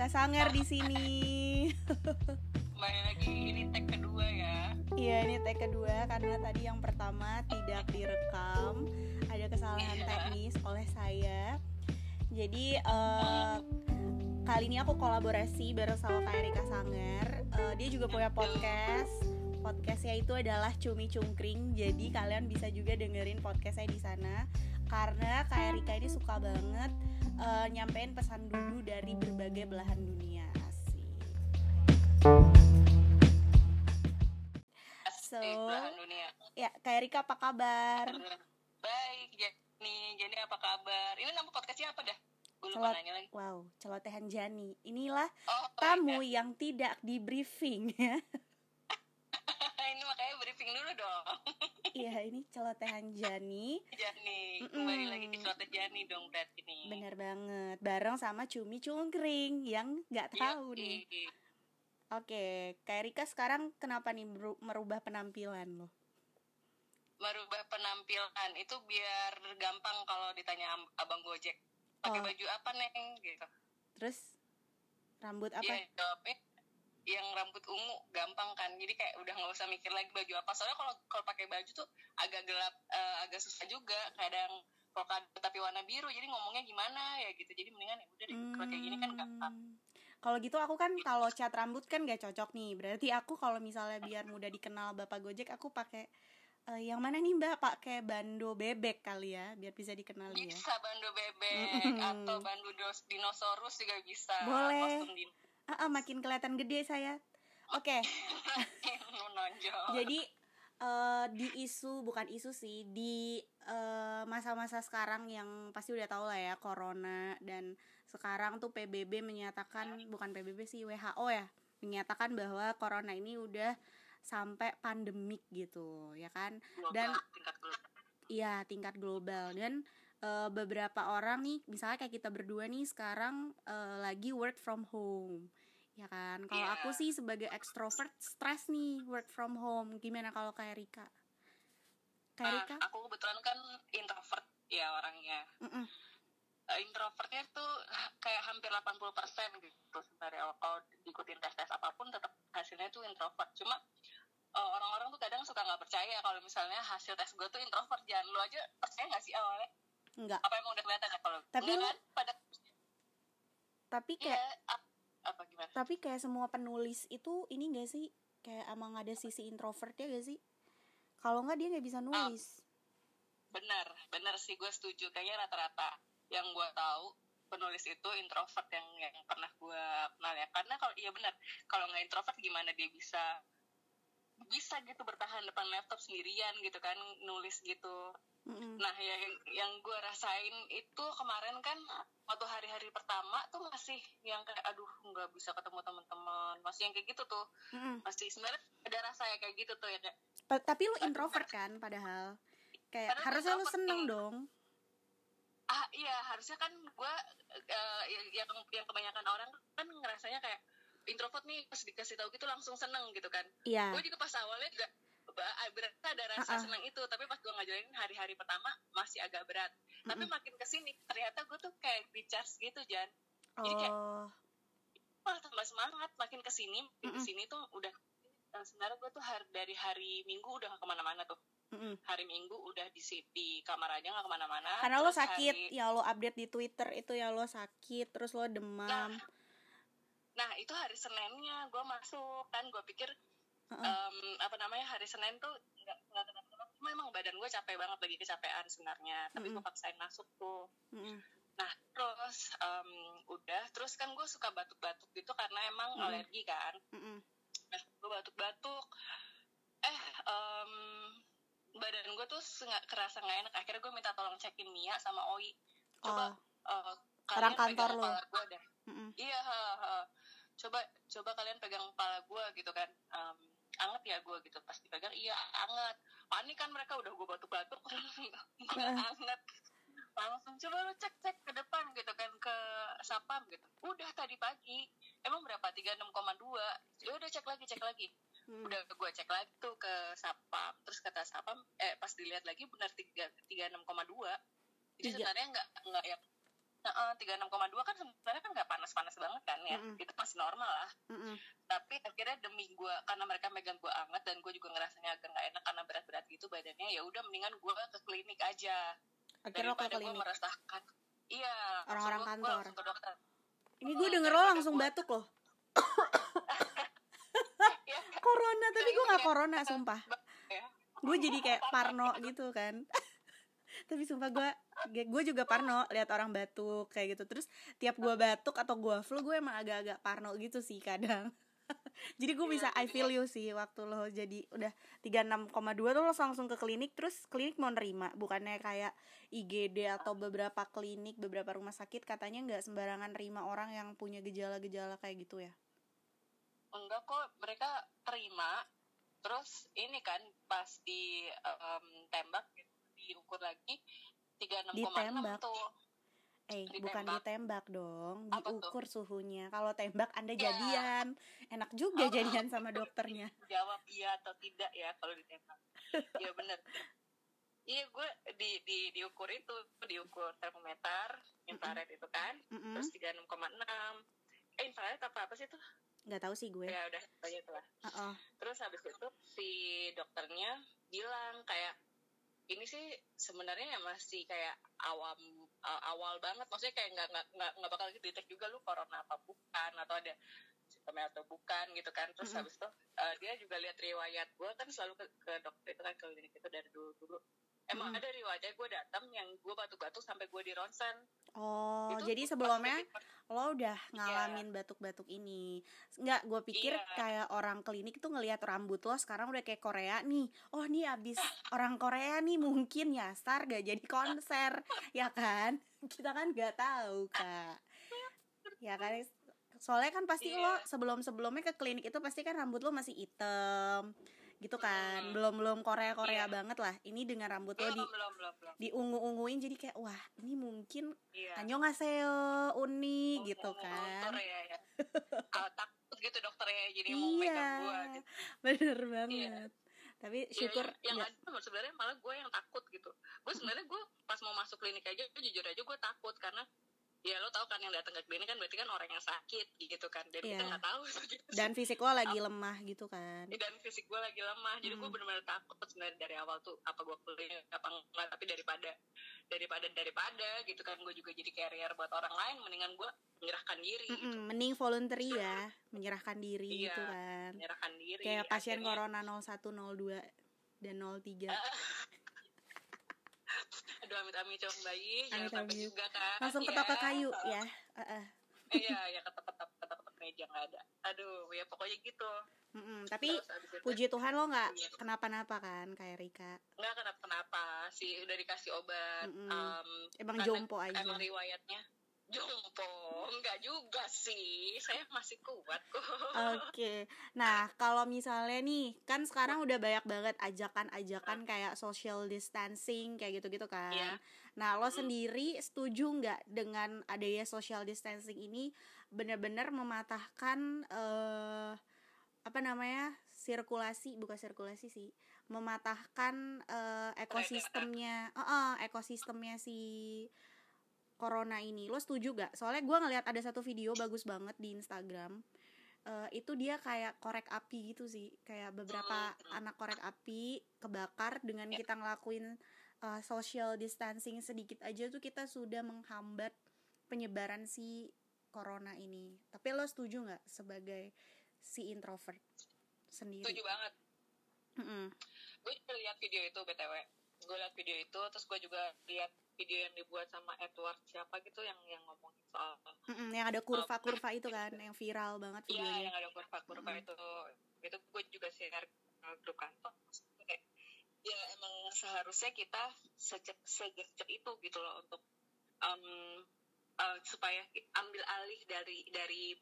Rika Sanger di sini. Kembali lagi ini tag kedua ya. Iya, ini tag kedua karena tadi yang pertama tidak direkam, ada kesalahan Iya. teknis oleh saya. Jadi eh, kali ini aku kolaborasi bareng sama Kak Rika Sanger. Eh, dia juga punya podcast. Podcastnya itu adalah Cumi Cungkring. Jadi kalian bisa juga dengerin podcastnya di sana. Karena Kak Rika ini suka banget eh, nyampein pesan dudu dari berbagai belahan dunia. Asik. So, belahan dunia. ya Kak Rika apa kabar? Baik, Jenny. Jenny apa kabar? Ini nama podcastnya apa dah? Celot-. Wow, celotehan Jani. Inilah Oh, tamu yang tidak di briefing ya. ini makanya briefing dulu dong. Iya, ini celotehan Jani. Jenny, Mm-mm. kembali lagi di Suatu Jenny dong berarti nih. Bener banget. Bareng sama Cumi Cungkring yang nggak tahu nih. Yoi. Oke, Kak Rika sekarang kenapa nih meru- merubah penampilan lo? Merubah penampilan itu biar gampang kalau ditanya abang Gojek. Pakai Oh. baju apa, Neng? Gitu. Terus rambut apa? Iya, jawabnya yang rambut ungu gampang kan. Jadi kayak udah nggak usah mikir lagi baju apa. Soalnya kalau kalau pakai baju tuh agak gelap, eh, agak susah juga. Kadang polkadot tapi warna biru. Jadi ngomongnya gimana ya gitu. Jadi mendingan ya udah deh. Kalau kayak gini kan gampang. Hmm. Kalau gitu aku kan kalau cat rambut kan gak cocok nih. Berarti aku kalau misalnya biar mudah dikenal Bapak Gojek aku pakai eh, yang mana nih Mbak? Pakai bando bebek kali ya, biar bisa dikenali ya. Bisa bandu bebek atau bandu dos- dinosaurus juga bisa. Boleh. Kostum Ah, ah, makin kelihatan gede saya. Oke, menonjol. jadi eh, di isu bukan isu sih di eh, masa-masa sekarang yang pasti udah tahu lah ya corona dan sekarang tuh PBB menyatakan bukan PBB sih WHO ya menyatakan bahwa corona ini udah sampai pandemik gitu ya kan Global, dan- tingkat global. Iya tingkat global dan eh, beberapa orang nih misalnya kayak kita berdua nih sekarang eh, lagi work from home ya kan? Kalau Iya. aku sih sebagai extrovert stress nih work from home. Gimana kalau kayak Rika? Kayak Rika? aku kebetulan kan introvert ya orangnya. Mm-mm. Eh, introvertnya tuh kayak hampir 80% gitu sebenarnya. Kalau diikutin tes-tes apa pun tetap hasilnya tuh introvert. Cuma eh, orang-orang tuh kadang suka nggak percaya kalau misalnya hasil tes gue tuh introvert. Jangan lu aja percaya nggak sih awalnya? Enggak apa emang udah kelihatan? Ya kalau Tapi Enggak kan? pada tapi iya kayak ap- apa gimana? Tapi kayak semua penulis itu ini gak sih? Kayak emang ada sisi introvertnya gak sih? Kalau nggak dia nggak bisa nulis. benar benar sih gue setuju. Kayaknya rata-rata yang gue tahu penulis itu introvert yang yang pernah gue kenal ya. Karena kalau iya benar kalau nggak introvert gimana dia bisa bisa gitu bertahan depan laptop sendirian gitu kan nulis gitu. Mm-mm. nah ya, yang yang gue rasain itu kemarin kan waktu hari-hari pertama tuh masih yang kayak aduh nggak bisa ketemu teman-teman. Masih yang kayak gitu tuh. Mm-mm. masih sebenarnya ada rasa ya kayak gitu tuh ya Pa- tapi lu introvert kan padahal? Kayak Padahal harusnya lu seneng dong. Ah iya harusnya kan gue yang, yang yang kebanyakan orang kan ngerasanya kayak introvert nih pas dikasih tahu gitu langsung seneng gitu kan. Iya. Gue juga pas awalnya juga berasa ada rasa Ah-ah. senang itu tapi pas gue ngajalanin hari-hari pertama masih agak berat tapi Mm-mm. makin ke sini ternyata gue tuh kayak di charge gitu Jan jadi kayak- oh malah tambah semangat makin ke sini makin Mm-mm. ke sini tuh udah sebenarnya gue tuh hari, dari hari minggu udah gak ke mana-mana tuh mm-mm. hari minggu udah di di kamar aja gak ke mana-mana karena lo sakit hari- ya lo update di twitter itu ya lo sakit terus lo demam Nah itu hari Seninnya gue masuk kan gue pikir Heeh. em, apa namanya hari Senin tuh nggak nggak cuma emang badan gue capek banget lagi kecapean sebenarnya tapi gue Mm-mm. paksain masuk tuh Mm-mm. nah terus em, udah terus kan gue suka batuk-batuk gitu karena emang Mm-mm. alergi kan Mm-mm. nah gue batuk-batuk eh em, badan gue tuh nggak kerasa nggak enak akhirnya gue minta tolong cekin Mia sama Oi coba Oh, Orang kalian kantor pegang lu. kepala gue deh mm-mm. iya ha, ha. coba coba kalian pegang kepala gue gitu kan Em, anget ya gue gitu pas dipegang iya anget panik kan mereka udah gue batuk-batuk. Gue anget langsung coba lu cek cek ke depan gitu kan ke sapam gitu. Udah tadi pagi. Emang berapa? 36,2 ya udah cek lagi cek lagi. Mm. udah gue cek lagi tuh ke sapam. Terus kata sapam eh pas dilihat lagi benar tiga tiga enam koma dua. Jadi sebenarnya nggak nggak Nah, tiga enam koma dua kan sebenarnya kan nggak panas-panas banget kan ya, Mm-mm. itu masih normal lah. Mm-mm. Tapi akhirnya demi gue, karena mereka megang gue anget dan gue juga ngerasanya agak nggak enak karena berat-berat gitu badannya, ya udah mendingan gue ke klinik aja akhirnya daripada gue klinik merasakan. Iya. Orang-orang gua- gua kantor. langsung ke dokter. ini gue denger lo langsung gua- batuk loh Iya, corona tapi gue nggak Iya. corona sumpah ya. gue jadi kayak parno gitu kan tapi sumpah gue gue juga parno lihat orang batuk kayak gitu terus tiap gue batuk atau gue flu gue emang agak-agak parno gitu sih kadang jadi gue Iya, bisa I feel you sih waktu lo jadi udah 36,2 tuh lo langsung ke klinik terus klinik mau nerima bukannya kayak IGD atau beberapa klinik beberapa rumah sakit katanya nggak sembarangan nerima orang yang punya gejala-gejala kayak gitu ya Enggak kok, mereka terima. Terus ini kan pas di em, tembak diukur lagi 36,6 Ditembak. tuh. Eh, Ditembak. bukan ditembak dong, Apa tuh? diukur suhunya. Kalau tembak Anda Ya. jadian. Enak juga Oh. jadian sama dokternya. Jawab iya atau tidak ya kalau ditembak. Iya bener. Iya gue di, di diukur itu, diukur termometer, infrared itu kan, Mm-mm. terus 36,6. Eh infrared apa apa sih tuh? Nggak tahu sih gue. Ya udah, banyak lah. Heeh. Terus habis itu si dokternya bilang kayak ini sih sebenarnya ya masih kayak awam uh, awal banget maksudnya kayak nggak nggak nggak bakal detek juga lu corona apa bukan atau ada simptomnya atau bukan gitu kan terus Mm-mm. habis itu uh, dia juga lihat riwayat gue kan selalu ke, ke dokter itu kan ke klinik itu dari dulu dulu emang Mm-mm. ada riwayat gue datang yang gue batuk-batuk sampai gue di ronsen Oh, Itu jadi sebelumnya lo udah ngalamin batuk-batuk ini. Nggak, gue pikir Iya. kayak orang klinik tuh ngelihat rambut lo sekarang udah kayak Korea nih. Oh, nih abis orang Korea nih mungkin nyasar gak jadi konser, ya kan? Kita kan nggak tahu, Kak. Ya kan? Soalnya kan pasti Iya. lo sebelum-sebelumnya ke klinik itu pasti kan rambut lo masih hitam gitu kan. Hmm. belum belum Korea Korea Iya. banget lah. Ini dengan rambut lo di belum belum belum diungu-unguin jadi kayak wah ini mungkin iya. Annyeonghaseyo uni gitu Untung- kan. untung ya, ya. Ah, takut gitu dokternya jadi mau iya. megang gua gitu. bener banget. Tapi Iya, syukur yang, yang nggak- ada sebenarnya malah gue yang takut gitu. Gue sebenarnya gue pas mau masuk klinik aja gue jujur aja gue takut karena ya lo tau kan yang datang ke klinik kan berarti kan orang yang sakit gitu kan. Dan kita Iya. nggak tahu gitu. dan fisik lo lagi lemah gitu kan. Dan fisik gue lagi lemah. Jadi gue Hmm. benar-benar takut sebenarnya dari awal tuh apa gue klinik apa enggak. Tapi daripada daripada daripada gitu kan gue juga jadi carrier buat orang lain mendingan gue menyerahkan diri gitu. Mm-mm, mending voluntary ya menyerahkan diri Iya. gitu kan. menyerahkan diri kayak pasien Akhirnya- corona 0102 dan 03 aduh amit amit cowok bayi jangan Amit-amit. sampai juga kan langsung ya. ketok ke kayu ya Heeh. iya ya ketok-ketok ketok-ketok meja nggak ada aduh ya pokoknya gitu Mm-mm, tapi Terus puji Tuhan lo nggak Iya. kenapa-napa kan kayak Rika nggak kenapa kenapa sih udah dikasih obat Mm-mm. em, emang karena jompo aja emang riwayatnya jompo enggak juga sih. Saya masih kuat kok. Oke, nah kalau misalnya nih kan sekarang udah banyak banget ajakan-ajakan kayak social distancing kayak gitu-gitu kan. Iya. Nah lo sendiri setuju nggak dengan adanya social distancing ini benar-benar mematahkan eh apa namanya sirkulasi bukan sirkulasi sih mematahkan eh, ekosistemnya, Eh, eh, ekosistemnya si corona ini lo setuju gak? Soalnya gue ngeliat ada satu video bagus banget di Instagram Eh, itu dia kayak korek api gitu sih kayak beberapa Hmm. anak korek api kebakar dengan Ya. kita ngelakuin uh, social distancing sedikit aja tuh kita sudah menghambat penyebaran si corona ini tapi lo setuju nggak sebagai si introvert sendiri setuju banget Mm-mm. gue juga lihat video itu btw gue lihat video itu terus gue juga lihat video yang dibuat sama Edward siapa gitu yang yang ngomongin soal Mm-mm, yang ada kurva-kurva itu kan yang viral banget Iya, videonya yang ada kurva-kurva Mm-mm. itu itu gue juga share ke grup kantor. Kayak, ya emang seharusnya kita sejak sejak itu gitu loh untuk em, eh, supaya ambil alih dari dari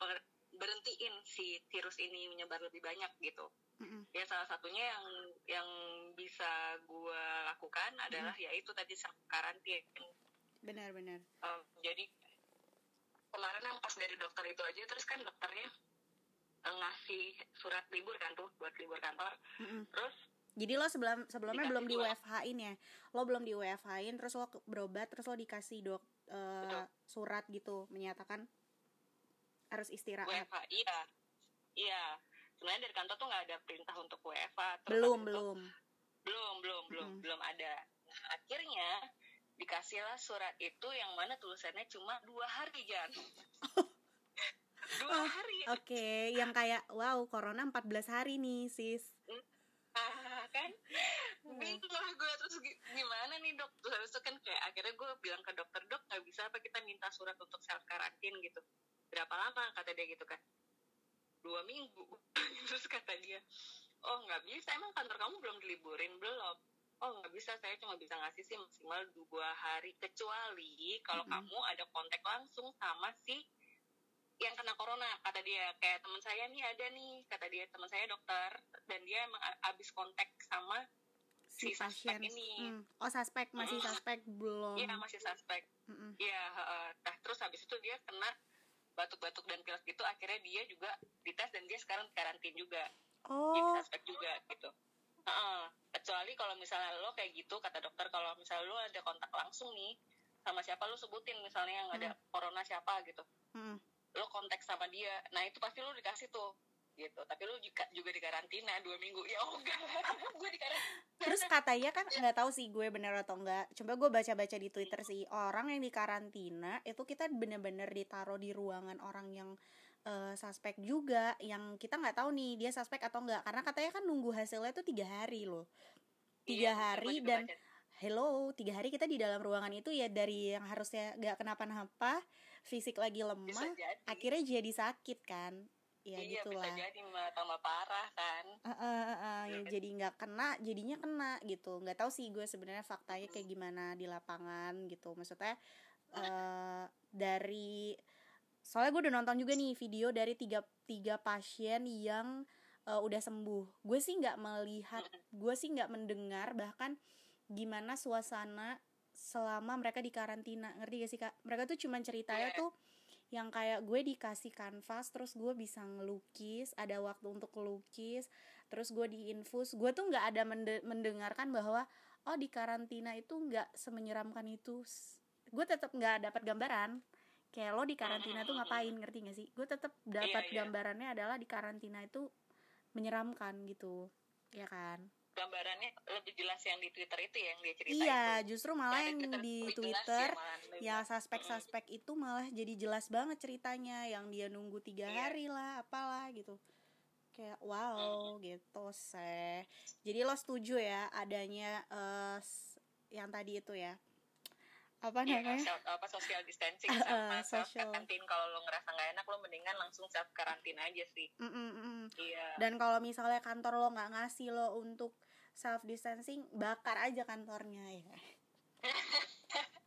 berhentiin si virus ini menyebar lebih banyak gitu. Mm-mm. Ya salah satunya yang yang bisa gue lakukan adalah yaitu tadi karantin. benar-benar Em, jadi kemarin yang pas dari dokter itu aja terus kan dokternya eh, ngasih surat libur kan tuh buat libur kantor Mm-mm. terus Jadi lo sebelum sebelumnya belum di. WFH-in ya. Lo belum di WFH-in terus lo berobat terus lo dikasih dok Betul. surat gitu menyatakan harus istirahat. WFH iya iya sebenarnya dari kantor tuh nggak ada perintah untuk WFH Terus Belum, itu- belum. belum belum belum Mm-mm. belum ada. Nah, akhirnya dikasihlah surat itu yang mana tulisannya cuma dua hari Jan. Dua Oh, hari. Oke, yang kayak wow, corona 14 hari nih, sis. ah, kan? Bingung lah gue terus gi- gimana nih dok? Terus habis itu kan kayak akhirnya gue bilang ke dokter dok nggak bisa apa kita minta surat untuk self karantin gitu. Berapa lama? kata dia gitu kan dua minggu terus kata dia oh nggak bisa emang kantor kamu belum diliburin belum oh nggak bisa saya cuma bisa ngasih sih maksimal dua hari kecuali kalau Mm-mm. kamu ada kontak langsung sama si yang kena corona kata dia kayak teman saya nih ada nih kata dia teman saya dokter dan dia emang abis kontak sama Si suspek ini. Hmm. Oh, suspek masih Mm-mm. suspek belum. Iya masih suspek. Iya, heeh. nah terus habis itu dia kena batuk-batuk dan pilek gitu, akhirnya dia juga dites dan dia sekarang karantin juga, jadi Oh, suspek juga gitu. Heeh. Kecuali kalau misalnya lo kayak gitu, kata dokter kalau misalnya lo ada kontak langsung nih sama siapa lo sebutin misalnya yang ada corona siapa gitu, mm. lo kontak sama dia, nah itu pasti lo dikasih tuh gitu. Tapi lo juga juga dikarantina dua minggu, ya oh enggak, gue dikarantina. Terus katanya kan nggak tahu sih gue bener atau enggak. Coba gue baca-baca di Twitter sih orang yang dikarantina itu kita bener-bener ditaruh di ruangan orang yang eh, suspek juga, yang kita nggak tahu nih dia suspek atau enggak. Karena katanya kan nunggu hasilnya itu tiga hari loh. Tiga Iya, hari dan baca. hello tiga hari kita di dalam ruangan itu ya dari yang harusnya nggak kenapa-napa, fisik lagi lemah, jadi. akhirnya jadi sakit kan. Ya iya, gitulah. bisa jadi malah tambah parah kan. Eh, eh, eh, eh, ya Iya. jadi nggak kena jadinya kena gitu nggak tahu sih gue sebenarnya faktanya kayak gimana di lapangan gitu maksudnya eh dari soalnya gue udah nonton juga nih video dari tiga tiga pasien yang eh, udah sembuh. Gue sih nggak melihat gue sih nggak mendengar bahkan gimana suasana selama mereka di karantina. Ngerti gak sih kak? Mereka tuh cuman ceritanya Iya. tuh yang kayak gue dikasih kanvas terus gue bisa ngelukis ada waktu untuk ngelukis terus gue diinfus. Gue tuh nggak ada mende- mendengarkan bahwa oh di karantina itu nggak semenyeramkan itu. Gue tetap nggak dapat gambaran kayak lo di karantina tuh ngapain ngerti gak sih? Gue tetap dapat Iya, iya. gambarannya adalah di karantina itu menyeramkan gitu. Ya kan? Gambarannya lebih jelas yang di Twitter itu ya, yang dia cerita iya itu. justru malah Yang yang di jelas Twitter ya, lebih ya suspek-suspek itu malah jadi jelas banget ceritanya. Yang dia nunggu tiga Iya. hari lah apalah gitu. Kayak wow gitu seh. Jadi lo setuju ya adanya s- yang tadi itu ya apa Iya, namanya? self- apa social distancing sama eh, self social. karantin kalau lo ngerasa nggak enak lo mendingan langsung self karantina aja sih. Mm, mm, mm. iya. Dan kalau misalnya kantor lo nggak ngasih lo untuk self distancing bakar aja kantornya ya.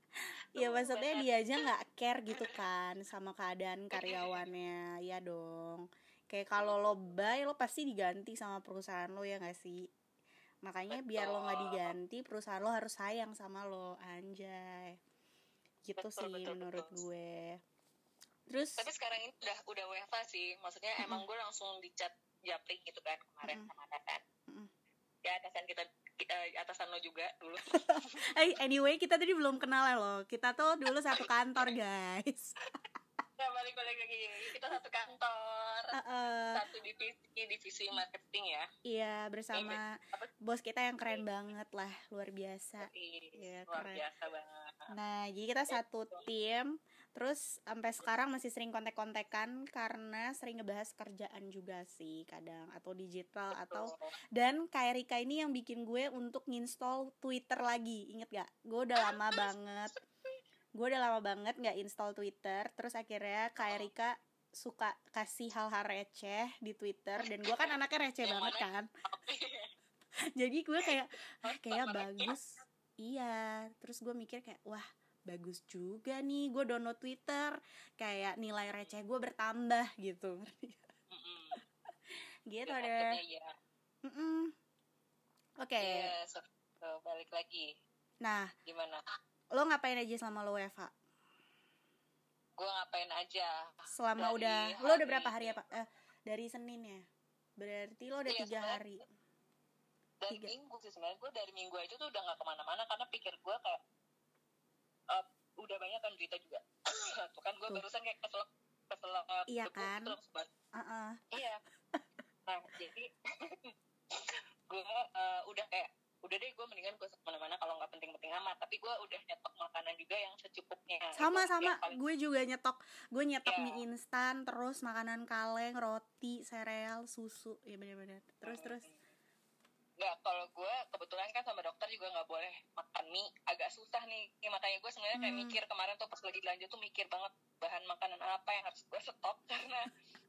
Ya maksudnya dia aja nggak care gitu kan sama keadaan karyawannya. Ya dong. Kayak kalau lo buy lo pasti diganti sama perusahaan lo ya nggak sih makanya biar lo nggak diganti perusahaan lo harus sayang sama lo. Anjay. Gitu Betul, sih betul, menurut betul. gue. Terus tapi sekarang ini udah udah WFA sih. Maksudnya emang gue langsung dicat japri gitu kan kemarin Mm-mm. sama atasan Mm-mm. ya atasan kita eh, atasan lo juga dulu. Eh, anyway kita tadi belum kenal lo kita tuh dulu satu kantor guys ya balik balik lagi kita satu kantor Eh, eh, satu divisi divisi marketing ya iya bersama apa? bos kita yang keren banget lah luar biasa Iya, luar keren. biasa banget Nah, jadi kita satu tim, terus sampai sekarang masih sering kontek-kontekan karena sering ngebahas kerjaan juga sih kadang atau digital atau Betul. dan kayak Rika ini yang bikin gue untuk nginstall Twitter lagi. Ingat gak? Gue udah lama banget. Gue udah lama banget nggak install Twitter, terus akhirnya kayak Rika suka kasih hal-hal receh di Twitter dan gue kan anaknya receh banget kan. Jadi gue kayak ah, kayak Sama bagus. Iya, terus gue mikir kayak wah bagus juga nih gue download Twitter. Kayak nilai receh gue bertambah gitu. Gitu Ya, deh. akhirnya ya Mm-mm. oke. Iya, balik lagi. Nah gimana lo ngapain aja selama lo WFH gue ngapain aja. Selama Dari udah lo udah hari- berapa hari ya pak eh, dari Senin ya? Berarti lo udah Iya, tiga hari. Dari Tiga. minggu sih sebenarnya gue dari minggu aja tuh udah nggak ke mana-mana karena pikir gue kayak eh, udah banyak kan berita juga. Tuh kan gue barusan kayak kesel kesel Iya kan? banget. Heeh. iya. Nah jadi gue eh, udah kayak udah deh gue mendingan gue ke mana-mana kalau nggak penting-penting amat. Tapi gue udah nyetok makanan juga yang secukupnya. Sama Itu sama. paling- gue juga nyetok. Gue nyetok Iya. mie instan terus makanan kaleng roti sereal susu. Ya bener-bener. Terus Hmm. terus? Nggak, kalau gue kebetulan kan sama dokter juga nggak boleh makan mie. Agak susah nih. Ya, makanya gue sebenarnya kayak Hmm. mikir kemarin tuh pas lagi belanja tuh mikir banget bahan makanan apa yang harus gue stop. Karena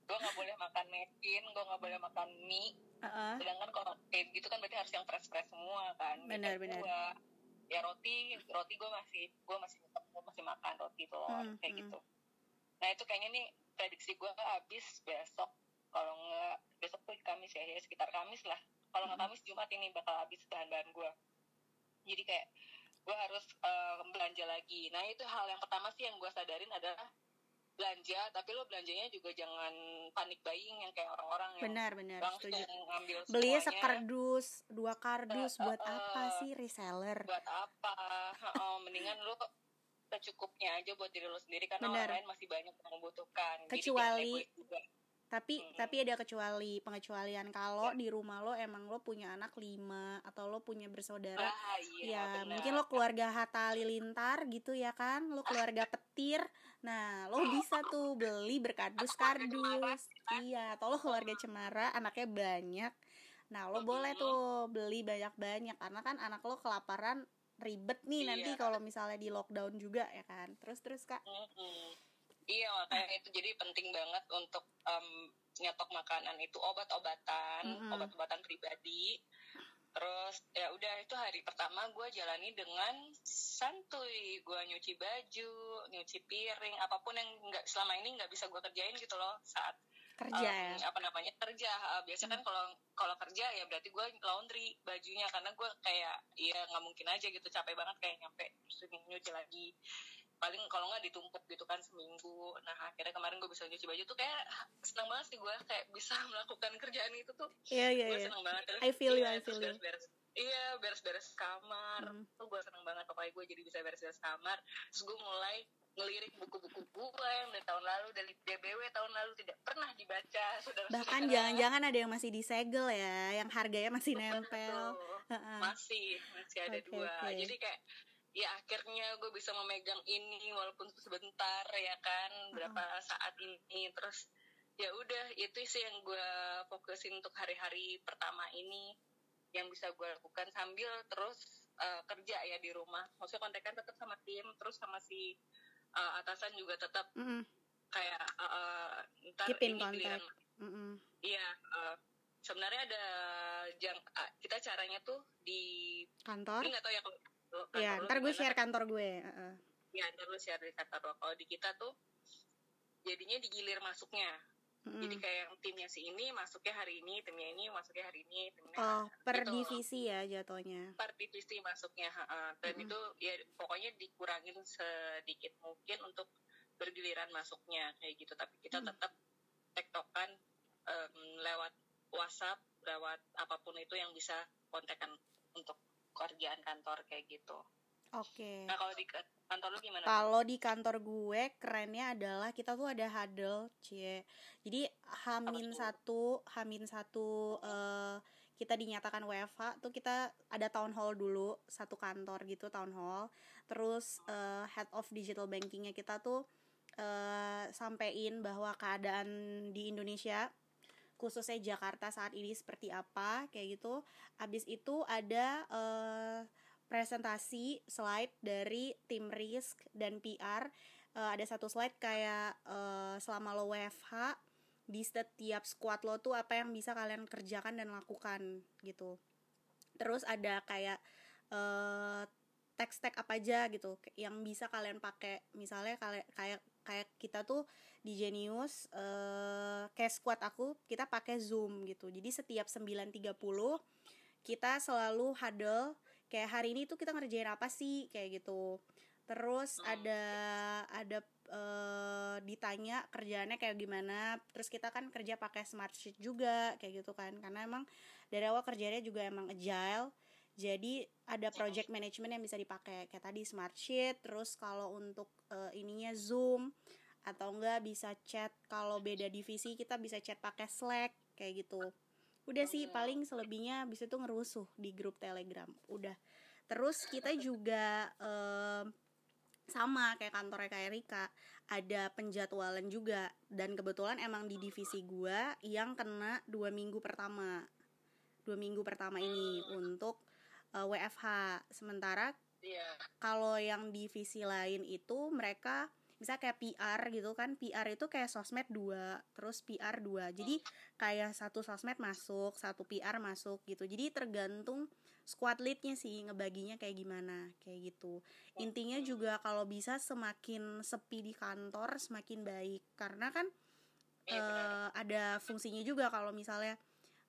gue nggak boleh makan mesin gue nggak boleh makan mie Heeh. sedangkan kalau kayak gitu kan berarti harus yang fresh fresh semua kan Benar, benar. gua, ya roti roti gue masih gue masih gue masih makan roti telur Hmm, kayak hmm. gitu nah itu kayaknya nih prediksi gue habis besok kalau nggak besok tuh Kamis ya, ya sekitar Kamis lah kalau nggak Hmm. Kamis Jumat ini bakal habis bahan-bahan gue jadi kayak gue harus eh, belanja lagi nah itu hal yang pertama sih yang gue sadarin adalah belanja tapi lo belanjanya juga jangan panik buying yang kayak orang-orang yang benar benar setuju. ngambil beli sekardus dua kardus Eh, buat eh, apa sih reseller? Buat apa? Heeh, mendingan lu secukupnya aja buat diri lu sendiri karena Benar. orang lain masih banyak yang membutuhkan. Kecuali-. Tapi Hmm. tapi ada kecuali pengecualian kalau di rumah lo emang lo punya anak lima atau lo punya bersaudara ah, iya, ya benar. mungkin lo keluarga Hatta Halilintar gitu ya kan lo keluarga petir nah lo bisa tuh beli berkardus kardus iya atau lo keluarga cemara anaknya banyak nah lo boleh tuh beli banyak banyak karena kan anak lo kelaparan ribet nih nanti Iya. kalau misalnya di lockdown juga ya kan terus terus kak Mm-mm. Iya makanya itu jadi penting banget untuk em, nyetok makanan itu obat-obatan, Mm-mm. obat-obatan pribadi. Terus ya udah itu hari pertama gue jalani dengan santuy, gue nyuci baju, nyuci piring, apa pun yang nggak selama ini nggak bisa gue kerjain gitu loh saat kerja em, apa namanya kerja. Uh, biasa kan kalau kalau kerja ya berarti gue laundry bajunya karena gue kayak ya nggak mungkin aja gitu capek banget kayak nyampe terus nyuci lagi paling kalau nggak ditumpuk gitu kan seminggu. Nah akhirnya kemarin gue bisa nyuci baju tuh kayak senang banget sih gue kayak bisa melakukan kerjaan itu tuh. Iya iya gue iya. senang banget. I feel you, Iya, I terus feel you. beres-beres. Iya beres-beres kamar. Hmm. tuh gue seneng banget. Pokoknya gue jadi bisa beres-beres kamar. Terus gue mulai ngelirik buku-buku gue yang dari tahun lalu dari DBW tahun lalu. Tidak pernah dibaca saudara bahkan jangan-jangan ada yang masih disegel ya yang harganya masih nempel. Masih masih ada Oke, dua. oke. jadi kayak ya akhirnya gue bisa memegang ini walaupun sebentar ya kan berapa saat ini. Terus ya udah itu sih yang gue fokusin untuk hari-hari pertama ini yang bisa gue lakukan sambil terus eh, kerja ya di rumah. Maksudnya kontekan tetap sama tim terus sama si eh, atasan juga tetap Mm-mm. kayak eh, eh, ntar Keep in ini contact. giliran Mm-mm. Iya, eh, sebenarnya ada jang ah, kita caranya tuh di kantor? Nggak tahu ya kalau kalau ya kantor lu ntar gue share kan? kantor gue heeh. Ya, ntar lu share di kantor lo. Kalau di kita tuh jadinya digilir masuknya. Mm-mm. Jadi kayak yang timnya si ini masuknya hari ini, timnya ini masuknya hari ini, timnya oh per gitu. divisi ya jatuhnya per divisi masuknya. ha-ha. Dan Mm-mm. itu ya pokoknya dikurangin sedikit mungkin untuk bergiliran masuknya kayak gitu. Tapi kita Hmm. tetap tektokan em, lewat WhatsApp, lewat apa pun itu yang bisa kontekan untuk kerjaan kantor kayak gitu. oke Nah kalau di ka- kantor lu gimana? Kalau di kantor gue kerennya adalah kita tuh ada huddle, cie. Jadi hamin satu, hamin satu eh, kita dinyatakan WFH tuh kita ada town hall dulu satu kantor gitu town hall. Terus eh, head of digital bankingnya kita tuh eh, sampein bahwa keadaan di Indonesia khususnya Jakarta saat ini seperti apa kayak gitu. Abis itu ada eh, presentasi slide dari tim risk dan PR Eh, ada satu slide kayak eh, selama lo WFH di setiap squad lo tuh apa yang bisa kalian kerjakan dan lakukan gitu. Terus ada kayak eh teks-teks apa aja gitu yang bisa kalian pakai. Misalnya kayak kayak kayak kita tuh di Genius eh kayak squad aku kita pakai Zoom gitu. Jadi setiap 9.30 kita selalu huddle kayak hari ini tuh kita ngerjain apa sih kayak gitu. Terus ada ada uh, ditanya kerjaannya kayak gimana. Terus kita kan kerja pakai smart sheet juga kayak gitu kan. Karena emang dari awal kerjanya juga emang agile. Jadi ada project management yang bisa dipakai. Kayak tadi smart sheet terus kalau untuk uh, ininya zoom atau enggak bisa chat kalau beda divisi kita bisa chat pakai slack kayak gitu. Udah sih paling selebihnya bisa tuh ngerusuh di grup telegram. Udah. Terus kita juga um, sama kayak kantornya kayak Rika ada penjadwalan juga. Dan kebetulan emang di divisi gua yang kena dua minggu pertama. Dua minggu pertama ini untuk uh, eh, WFH sementara yeah. kalau yang divisi lain itu mereka bisa kayak PR gitu kan PR itu kayak sosmed dua terus PR dua. Jadi kayak satu sosmed masuk satu PR masuk gitu. Jadi tergantung squad leadnya sih ngebaginya kayak gimana kayak gitu. Intinya juga kalau bisa semakin sepi di kantor semakin baik. Karena kan uh, ada fungsinya juga kalau misalnya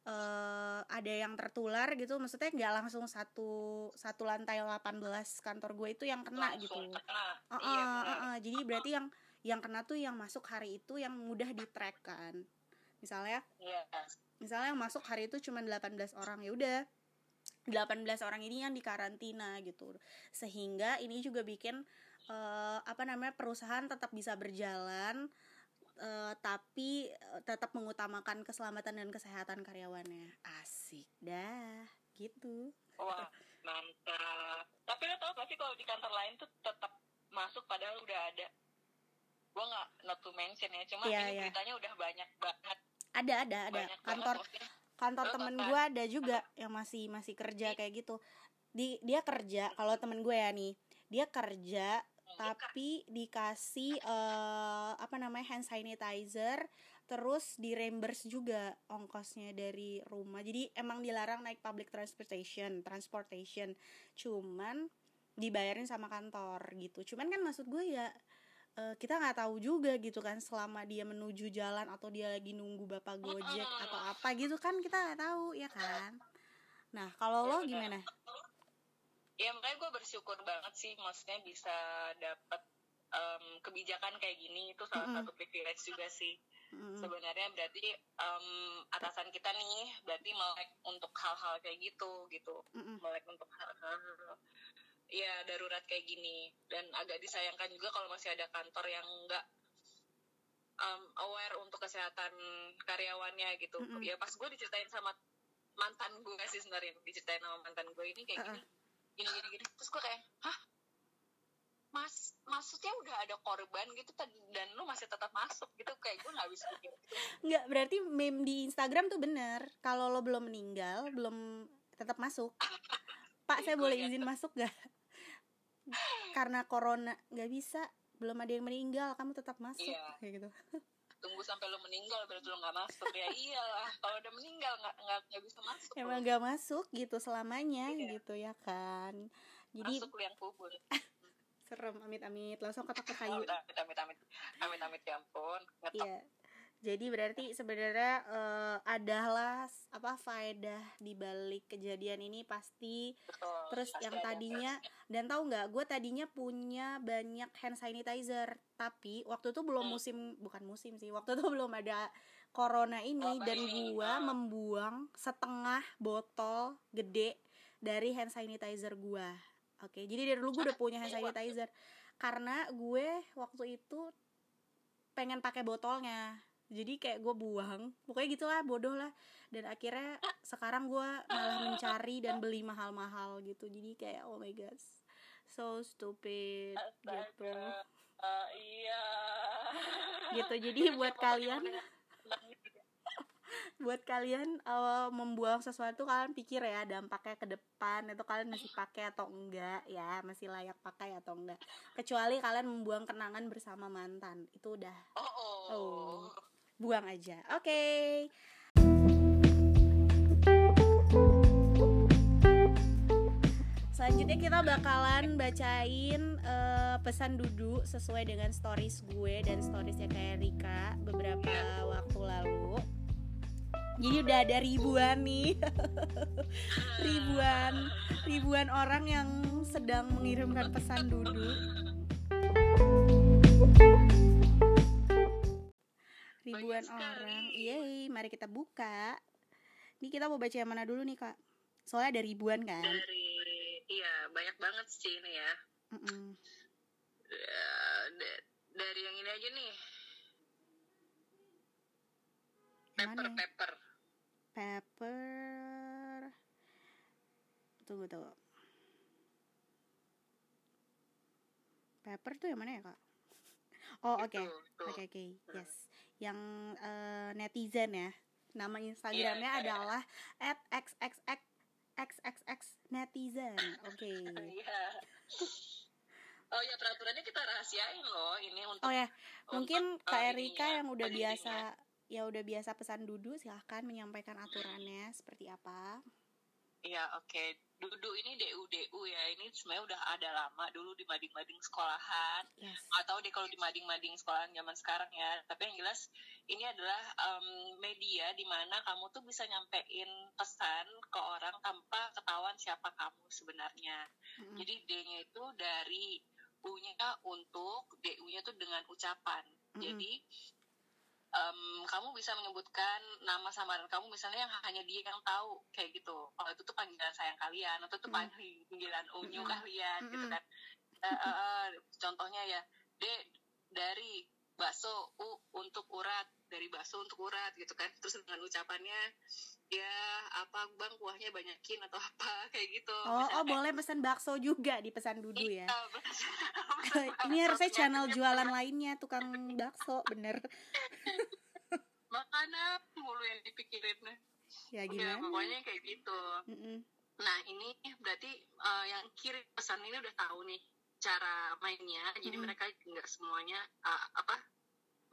uh, ada yang tertular gitu maksudnya nggak langsung satu satu lantai 18 kantor gue itu yang kena langsung gitu. kena. Uh, uh, iya, uh, uh, jadi berarti yang yang kena tuh yang masuk hari itu yang mudah di track kan. Misalnya yeah. misalnya yang masuk hari itu cuma 18 orang ya udah. 18 orang ini yang dikarantina gitu. Sehingga ini juga bikin uh, apa namanya perusahaan tetap bisa berjalan uh, tapi uh, tetap mengutamakan keselamatan dan kesehatan karyawannya. Asik dah gitu. Wah mantap. Tapi lo tau gak sih kalau di kantor lain tuh tetap masuk padahal udah ada? Gue nggak not to mention ya cuma yeah, ini yeah. beritanya udah banyak banget. Ada ada ada. Banyak kantor banget, kantor temen gue ada juga yang masih masih kerja kayak gitu. Di dia kerja kalau temen gue ya nih dia kerja tapi dikasih uh, apa namanya hand sanitizer terus di reimburse juga ongkosnya dari rumah. Jadi emang dilarang naik public transportation transportation. Cuman dibayarin sama kantor gitu. Cuman kan maksud gue ya uh, kita nggak tahu juga gitu kan selama dia menuju jalan atau dia lagi nunggu bapak gojek atau apa gitu kan kita nggak tahu ya kan? Nah kalau lo gimana ya makanya gue bersyukur banget sih maksudnya bisa dapat um, kebijakan kayak gini itu salah mm -hmm. satu privilege juga sih mm -hmm. sebenarnya berarti um, atasan kita nih berarti melek untuk hal-hal kayak gitu gitu mm -hmm. melek untuk hal-hal ya darurat kayak gini dan agak disayangkan juga kalau masih ada kantor yang enggak um, aware untuk kesehatan karyawannya gitu mm -hmm. ya pas gue diceritain sama mantan gue sih sebenarnya diceritain sama mantan gue ini kayak uh -uh. gini gini gini. Gini terus gue kayak hah? Mas maksudnya udah ada korban gitu dan lu masih tetap masuk gitu kayak gue nggak bisa pikir gitu. nggak berarti meme di Instagram tuh bener. Kalau lo belum meninggal belum tetap masuk. Pak saya boleh iya. izin masuk gak karena corona nggak bisa. Belum ada yang meninggal kamu tetap masuk iya. kayak gitu tunggu sampai lo meninggal berarti lo nggak masuk. Ya iyalah kalau udah meninggal nggak nggak bisa masuk. Emang nggak masuk gitu selamanya iya. gitu ya kan. Jadi masuk yang kubur. Serem amit amit langsung ketok ke kayu. amit amit amit amit amit ya ampun. Iya jadi berarti sebenarnya uh, adalah apa faedah di balik kejadian ini pasti Betul, terus pasti yang tadinya ada. dan tahu nggak gue tadinya punya banyak hand sanitizer tapi waktu itu belum hmm. musim bukan musim sih waktu itu belum ada corona ini oh, dan gue oh. membuang setengah botol gede dari hand sanitizer gue oke jadi dari dulu gue udah punya hand sanitizer karena gue waktu itu pengen pakai botolnya jadi kayak gue buang. Pokoknya gitulah bodoh lah. Dan akhirnya sekarang gue malah mencari dan beli mahal-mahal gitu. Jadi kayak oh my god so stupid gitu. Uh, iya. Gitu. Jadi buat kalian buat kalian uh, membuang sesuatu kalian pikir ya dampaknya ke depan itu kalian masih pakai atau enggak ya? Masih layak pakai atau enggak? Kecuali kalian membuang kenangan bersama mantan. Itu udah oh, oh. oh buang aja oke okay. Selanjutnya kita bakalan bacain uh, pesan Dudu sesuai dengan stories gue dan storiesnya kayak Rika beberapa waktu lalu. Jadi udah ada ribuan nih Ribuan Ribuan orang yang sedang mengirimkan pesan duduk Ribuan orang Yeay, mari kita buka Ini kita mau baca yang mana dulu nih kak? Soalnya ada ribuan kan? Dari, iya banyak banget sih ini ya Mm -mm. Ya, da- dari yang ini aja nih paper mana? paper Pepper Tunggu tunggu Pepper tuh yang mana ya kak? Oh oke. Oke oke yes Yang eh, netizen ya Nama Instagramnya Iya. adalah at xxx xxx netizen Oke Iya. Oh ya peraturannya kita rahasiain loh ini untuk Oh ya mungkin untuk, Kak eh, Erika yang udah pendidikannya. biasa Ya udah biasa pesan duduk silahkan menyampaikan aturannya seperti apa Iya oke. Dudu ini DU DU ya. Ini sebenarnya udah ada lama dulu di mading-mading sekolahan. Yes. Atau di kalau di mading-mading sekolahan zaman sekarang ya. Tapi yang jelas ini adalah em, media di mana kamu tuh bisa nyampein pesan ke orang tanpa ketahuan siapa kamu sebenarnya. Mm-mm. jadi D-nya itu dari U-nya untuk DU-nya tuh dengan ucapan. Mm-mm. jadi em, kamu bisa menyebutkan nama samaran kamu misalnya yang hanya dia yang tahu kayak gitu kalau itu tuh panggilan sayang kalian atau itu Mm. panggilan unyu Mm-mm. kalian gitu Mm-mm. kan Eh, eh, eh, contohnya ya D dari bakso U untuk urat dari bakso untuk urat gitu kan terus dengan ucapannya ya apa bang kuahnya banyakin atau apa kayak gitu Oh, oh Misalnya, boleh pesan bakso juga di pesan dudu ya. Iya, bener. Ini harusnya channel jualan lainnya tukang bakso, bener. makanan mulu yang dipikirin Ya ya gimana? pokoknya kayak gitu Mm-mm. nah ini berarti eh, yang kirim pesan ini udah tahu nih cara mainnya jadi Mm-mm. mereka nggak semuanya eh, apa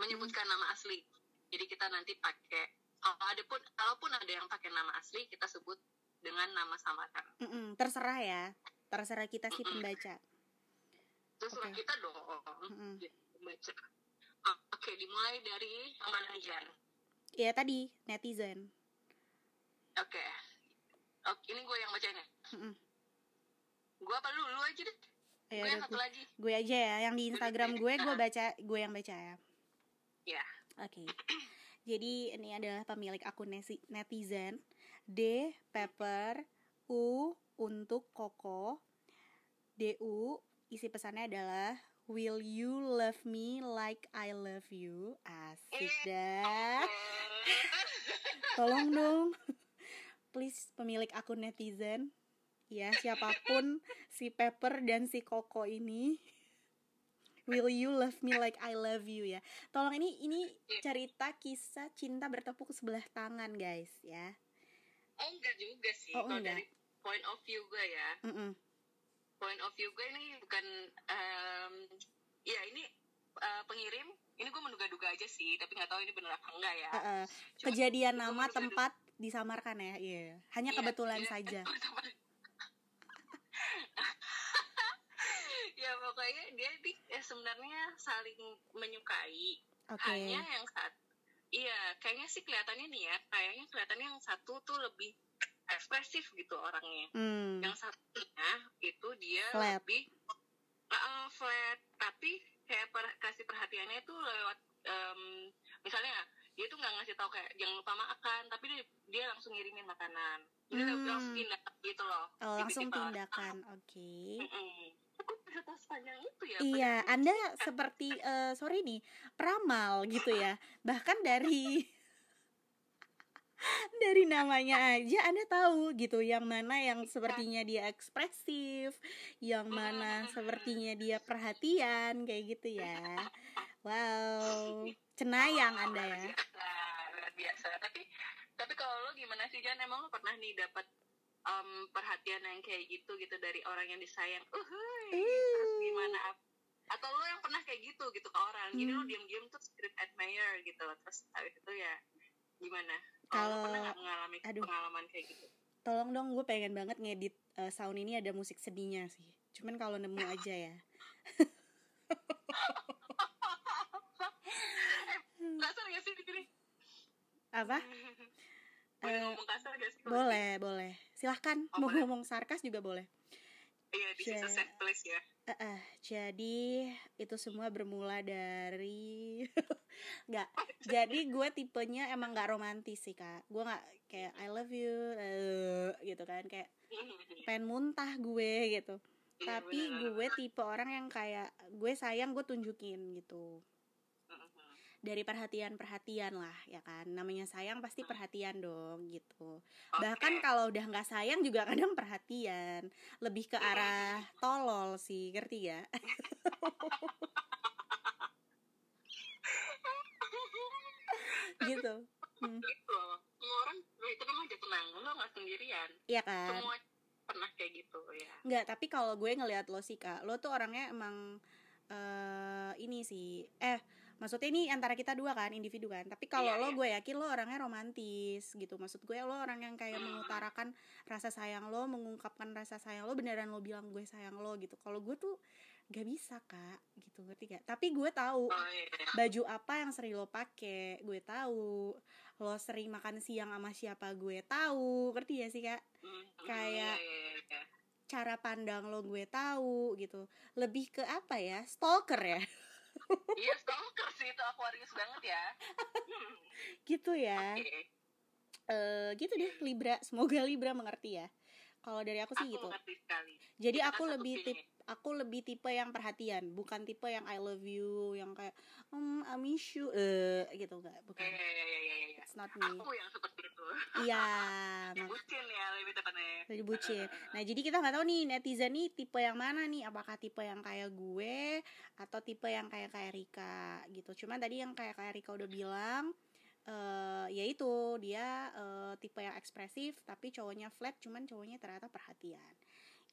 menyebutkan nama asli jadi kita nanti pakai kalau ada pun kalaupun ada yang pakai nama asli kita sebut dengan nama samaran Mm-mm. Terserah ya, terserah kita sih Mm-mm. pembaca. terus Oke. kita dong Mm-mm. ya, baca Ah, oke dimulai dari yang mana nih Jan Ya tadi netizen. oke oke ini gue yang bacanya Mm-mm. gue apa lu lu aja deh Ya gue yang satu lagi gue aja ya, yang di Instagram gue gue baca, gue yang baca ya. Ya Oke. Jadi ini adalah pemilik akun netizen D Pepper U untuk Koko DU isi pesannya adalah Will you love me like I love you? Asik dah. Tolong dong. Please pemilik akun netizen. Ya, siapa pun si Pepper dan si Koko ini. Will you love me like I love you ya. Tolong ini ini cerita kisah cinta bertepuk sebelah tangan, guys, ya. Oh enggak juga sih. Oh, Kalau enggak. dari point of view gue ya, Mm-mm. point of view gue ini bukan, em, ya ini eh, pengirim. Ini gue menduga-duga aja sih, tapi nggak tahu ini bener apa enggak ya. Eh, eh, Cuma- kejadian nama tempat disamarkan ya. Iya. Hanya Iya, kebetulan iya. saja. ya pokoknya dia di, eh, sebenarnya saling menyukai. Oke. Hanya yang saat, iya kayaknya sih kelihatannya nih ya, kayaknya kelihatannya yang satu tuh lebih ekspresif gitu orangnya. Hmm. yang satunya itu dia Flat. lebih uh, flat tapi kayak per- kasih perhatiannya itu lewat em, misalnya dia tuh nggak ngasih tahu kayak jangan lupa makan tapi dia, dia langsung ngirimin makanan jadi Hmm. langsung tindak gitu loh Oh, langsung tindakan. Oke. Kok bisa tahu sepanjang itu ya Iya, Anda seperti eh, sorry nih, peramal gitu ya. Bahkan dari dari namanya aja Anda tahu gitu yang mana yang sepertinya dia ekspresif, yang mana sepertinya dia perhatian kayak gitu ya. Wow, cenayang Oh, Anda luar ya. biasa, luar biasa tapi tapi kalau lo gimana sih Jan emang lo pernah nih dapat em, perhatian yang kayak gitu gitu dari orang yang disayang uhuy terus Uh. gimana ap- atau lo yang pernah kayak gitu gitu ke orang jadi lo Hmm. diam-diam tuh secret admire gitu terus habis itu ya gimana Kalau- pernah nggak mengalami aduh. pengalaman kayak gitu Tolong dong gue pengen banget ngedit eh, sound ini ada musik sedihnya sih. Cuman kalau nemu aja ya. perasaan gak sih di sini Apa? boleh Eh, ngomong kasar gak sih boleh boleh silahkan Oh, mau boleh. ngomong sarkas juga boleh iya di situ Ja- safe place ya Eh, eh, jadi itu semua bermula dari nggak jadi gue tipenya emang nggak romantis sih kak gue nggak kayak I love you eh, gitu kan kayak pengen muntah gue gitu Iya, tapi bener. gue tipe orang yang kayak gue sayang gue tunjukin gitu. Dari perhatian-perhatian lah ya kan? Namanya sayang pasti perhatian dong gitu. Oke. bahkan kalau udah nggak sayang juga kadang perhatian. Lebih ke arah tolol sih ngerti ya gitu. Hmm, gitu. Semua orang itu memang aja tenang lo nggak sendirian. Iya kan? Semua pernah kayak gitu ya. Nggak tapi kalau gue ngelihat lo sih kak lo tuh orangnya emang eh ini sih eh maksudnya ini antara kita dua kan individu kan. Tapi kalau Iya, lo iya. gue yakin lo orangnya romantis gitu. Maksud gue lo orang yang kayak mengutarakan rasa sayang lo mengungkapkan rasa sayang lo beneran lo bilang gue sayang lo gitu. Kalau gue tuh gak bisa kak gitu. Ngerti gak? Tapi gue tahu oh iya baju apa yang sering lo pakai gue tahu. Lo sering makan siang sama siapa gue tahu. Ngerti ya sih kak? Mhm, Kayak- iya, iya, iya. cara pandang lo gue tahu gitu. Lebih ke apa ya? Stalker ya iya stalker sih itu Aquarius banget ya. Hmm, gitu ya. Oke. Eh, gitu deh Libra. Semoga Libra mengerti ya. Kalau dari aku sih aku gitu. jadi aku lebih tip. Aku lebih tipe yang perhatian bukan tipe yang I love you yang kayak hmm I miss you eh gitu enggak bukan. Iya, iya, iya, iya, iya. it's not me. Aku yang seperti itu. Iya mak- bucin ya lebih tepatnya. Jadi bucin. Nah jadi kita nggak tahu nih netizen nih tipe yang mana nih? Apakah tipe yang kayak gue atau tipe yang kayak kayak Rika gitu. Cuman tadi yang kayak kayak Rika udah bilang eh ya itu dia eh, tipe yang ekspresif tapi cowoknya flat cuman cowoknya ternyata perhatian.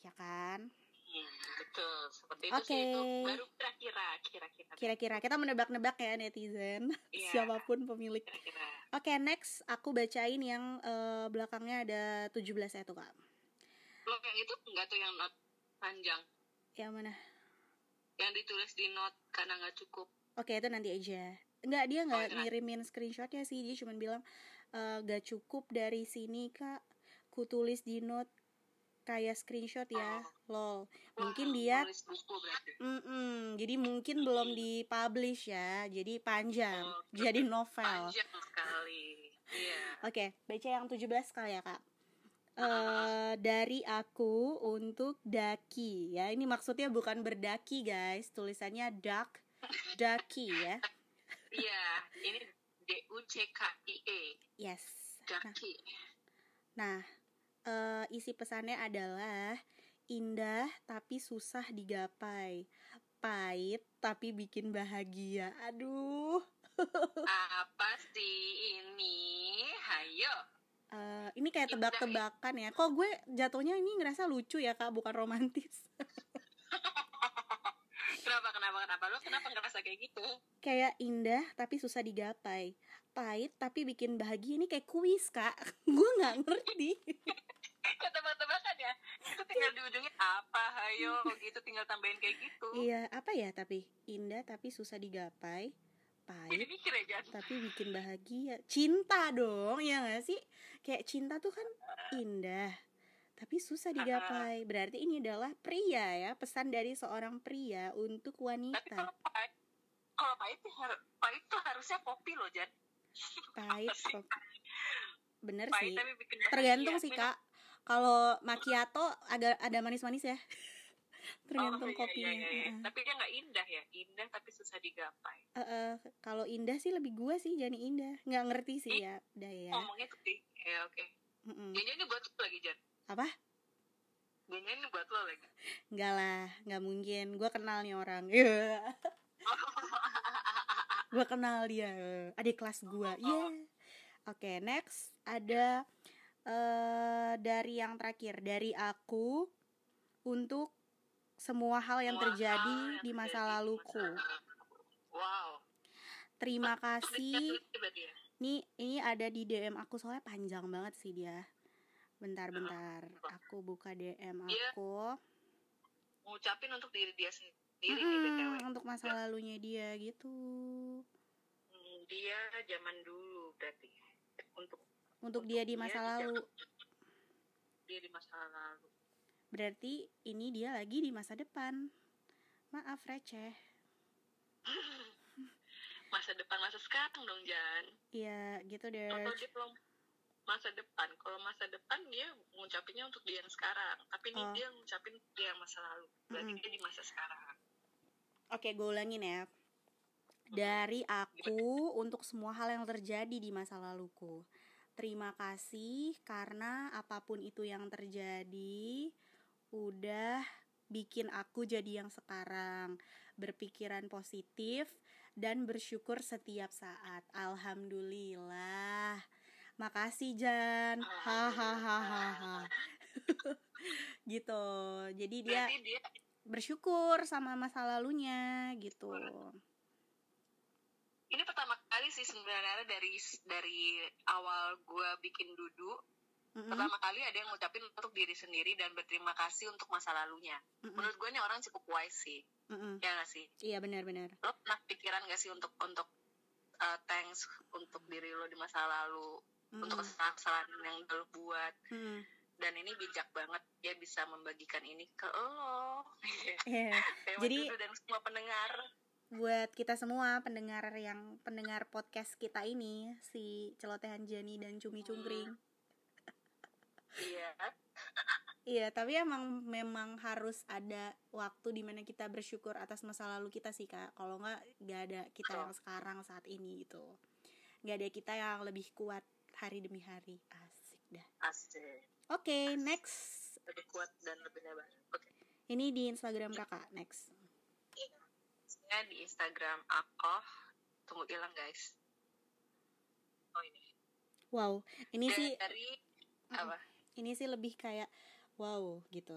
Ya kan Hmm, betul. Seperti itu sih Oke. itu baru kira-kira kira-kira. Kira-kira. Kita menebak-nebak ya netizen. Iya. siapa pun pemilik. Kira-kira. Oke next aku bacain yang eh, belakangnya ada 17 ya tuh kak. Lo yang itu enggak tuh yang not panjang? Yang mana? Yang ditulis di note karena nggak cukup. Oke itu nanti aja. Enggak dia nggak itu nanti. ngirimin screenshotnya sih. Dia cuma bilang e, gak cukup dari sini kak. Ku tulis di note kayak screenshot ya. Lol. Mungkin Wah, dia berarti Mm-mm, jadi mungkin belum dipublish ya. Jadi panjang. Oh, Jadi novel. panjang sekali iya Oke, baca yang 17 kali ya kak. Eh dari aku untuk daki ya. Ini maksudnya bukan berdaki guys. Tulisannya duck, daki ya. iya ini D U C K I E Yes. Nah, Daki Nah, eh, isi pesannya adalah indah tapi susah digapai, pahit tapi bikin bahagia. Aduh, apa sih ini hayo eh, ini kayak tebak-tebakan ya. Kok gue jatuhnya ini ngerasa lucu ya kak, bukan romantis. kenapa kenapa kenapa lo kenapa ngerasa kayak gitu kayak indah tapi susah digapai, pahit tapi bikin bahagia. Ini kayak kuis kak. gue nggak ngerti. Kayak tebak-tebakan ya itu tinggal di ujungnya apa? Hayo gitu tinggal tambahin kayak gitu. Iya, apa ya tapi? Indah tapi susah digapai, pahit jadi mikir aja tapi bikin bahagia. Cinta dong ya gak sih? Kayak cinta tuh kan indah tapi susah digapai. Berarti ini adalah pria ya pesan dari seorang pria untuk tapi wanita. kalau pahit kalau pahit har- pahit tuh harusnya kopi loh Jan pahit sih? kok bener pahit sih. tergantung sih Minum- kak. Kalau macchiato agak ada manis-manis ya. Oh, tergantung iya, kopinya. iya, iya. Heeh. tapi dia nggak indah ya. Indah tapi susah digapai. Eh, eh, kalau indah sih lebih gue sih jadi indah. Nggak ngerti sih ya. Udah ya. ngomongnya sih ya oke. Mm-mm. Jangan ini buat lo lagi Jan. Apa? Jangan ini buat lo lagi. Enggak lah, nggak mungkin. Gue kenal nih orang. Iya. gue kenal dia. Adik kelas gue. Yeah. Oke, next ada eh dari yang terakhir dari aku untuk semua hal yang terjadi di masa laluku. wow Terima kasih. berarti ya? Nih, ini ada di DM aku soalnya panjang banget sih dia. Bentar-bentar, aku buka DM Iya. aku. ngucapin untuk diri dia sendiri nih btw Mm-mm, untuk masa lalunya dia gitu. Hmm, dia zaman dulu berarti. Untuk untuk dia di masa dia lalu. Dia di masa lalu. Berarti ini dia lagi di masa depan. Maaf receh. Masa depan masa sekarang dong Jan. Iya gitu deh. Atau dia belum masa depan kalau masa depan dia ngucapinnya untuk dia yang sekarang. Tapi ini Oh. dia ngucapin untuk dia yang masa lalu. Berarti Mm-mm. dia di masa sekarang Oke, gue ulangin ya. Dari aku untuk semua hal yang terjadi di masa laluku. Terima kasih karena apa pun itu yang terjadi udah bikin aku jadi yang sekarang. Berpikiran positif dan bersyukur setiap saat. Alhamdulillah. Makasih Jan. Hahaha. gitu. Jadi dia berarti dia bersyukur sama masa lalunya gitu. ini pertama kali sih sebenarnya dari dari awal gue bikin duduk Mm-mm, pertama kali ada yang ngucapin untuk diri sendiri dan berterima kasih untuk masa lalunya mm-mm, menurut gue ini orang cukup wise sih mm-mm. ya gak sih Iya benar-benar. lo pernah pikiran gak sih untuk untuk uh, thanks untuk diri lo di masa lalu untuk Mm-mm, kesalahan yang lo buat. Dan ini bijak banget dia bisa membagikan ini ke lo. Dewa Jadi- dan semua pendengar Buat kita semua pendengar yang pendengar podcast kita ini si celotehan Jani dan Cumi Cungkring. iya Iya, tapi emang memang harus ada waktu di mana kita bersyukur atas masa lalu kita sih kak. Kalau nggak, nggak ada kita yang sekarang saat ini gitu. Nggak ada kita yang lebih kuat hari demi hari. Asik dah. asik Oke, next. lebih kuat dan lebih hebat oke Ini di Instagram kakak. Next. saya di Instagram aku tunggu hilang guys oh ini Wow, ini sih dari apa ini sih lebih kayak wow gitu.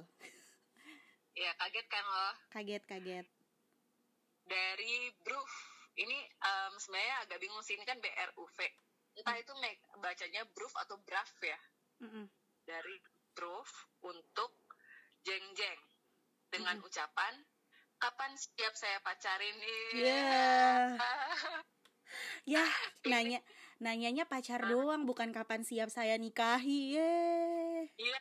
ya kaget kan lo Kaget-kaget. dari Bruf ini em, sebenarnya agak bingung sih ini kan B R U V entah itu make, bacanya Bruf atau Braf ya Mm-mm. Dari Bruf untuk jeng jeng dengan Mm-mm. ucapan kapan siap saya pacarin ini Yeah. Ya, nanya nanyanya pacar doang bukan kapan siap saya nikahi. Yeay. Iya.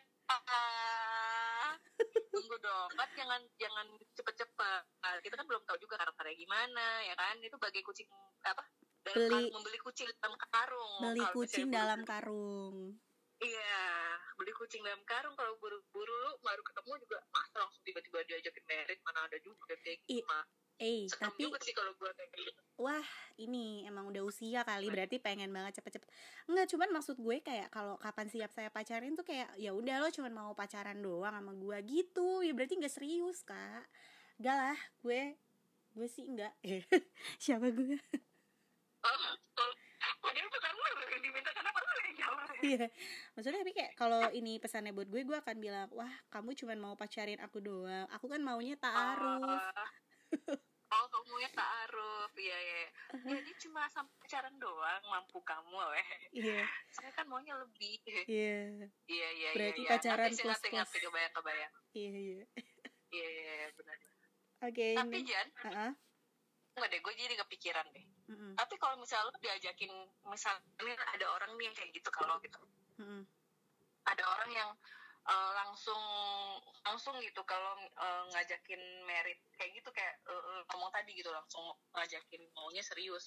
Tunggu dong, kan jangan jangan cepet-cepet. Nah, kita kan belum tahu juga karakternya gimana, ya kan? Itu bagai kucing apa? Dalam Beli- karung, membeli kucing dalam karung. Beli kucing dalam karung. Iya, beli kucing dalam karung. Kalau buru-buru lu baru ketemu juga masa langsung tiba-tiba diajakin merit mana ada juga kayak gitu mah. Eh, tapi juga sih kalau gue kayak gitu. wah, ini emang udah usia kali berarti pengen banget cepet-cepet. Enggak, cuman maksud gue kayak kalau kapan siap saya pacarin tuh kayak ya udah lo cuman mau pacaran doang sama gue gitu. Ya berarti nggak serius, Kak. Enggak lah, gue gue sih enggak. Siapa gue? Oh, kalau padahal bukan lu yang diminta kenapa lu yang jawab? Iya, maksudnya tapi kayak kalau ini pesannya buat gue, gue akan bilang, wah kamu cuma mau pacarin aku doang, aku kan maunya ta'aruf. Oh, kamu ya ta'aruf. Iya, iya. Jadi cuma sampai pacaran doang mampu kamu, weh. Iya, Saya kan maunya lebih. iya, Iya, iya, Berarti iya. iya. pacaran Ngerti sih, plus plus. kebayang, kebayang. iya, iya. Iya, iya, iya, benar. Oke, Tapi ini. Jan, Ah, enggak deh, gue jadi kepikiran deh. Mm-mm, Tapi kalau misalnya lu diajakin, misalnya ada orang nih yang kayak gitu kalau gitu. mm-mm, Ada orang yang eh, langsung langsung gitu kalau eh, ngajakin merit kayak gitu kayak eh, ngomong tadi gitu langsung ngajakin maunya serius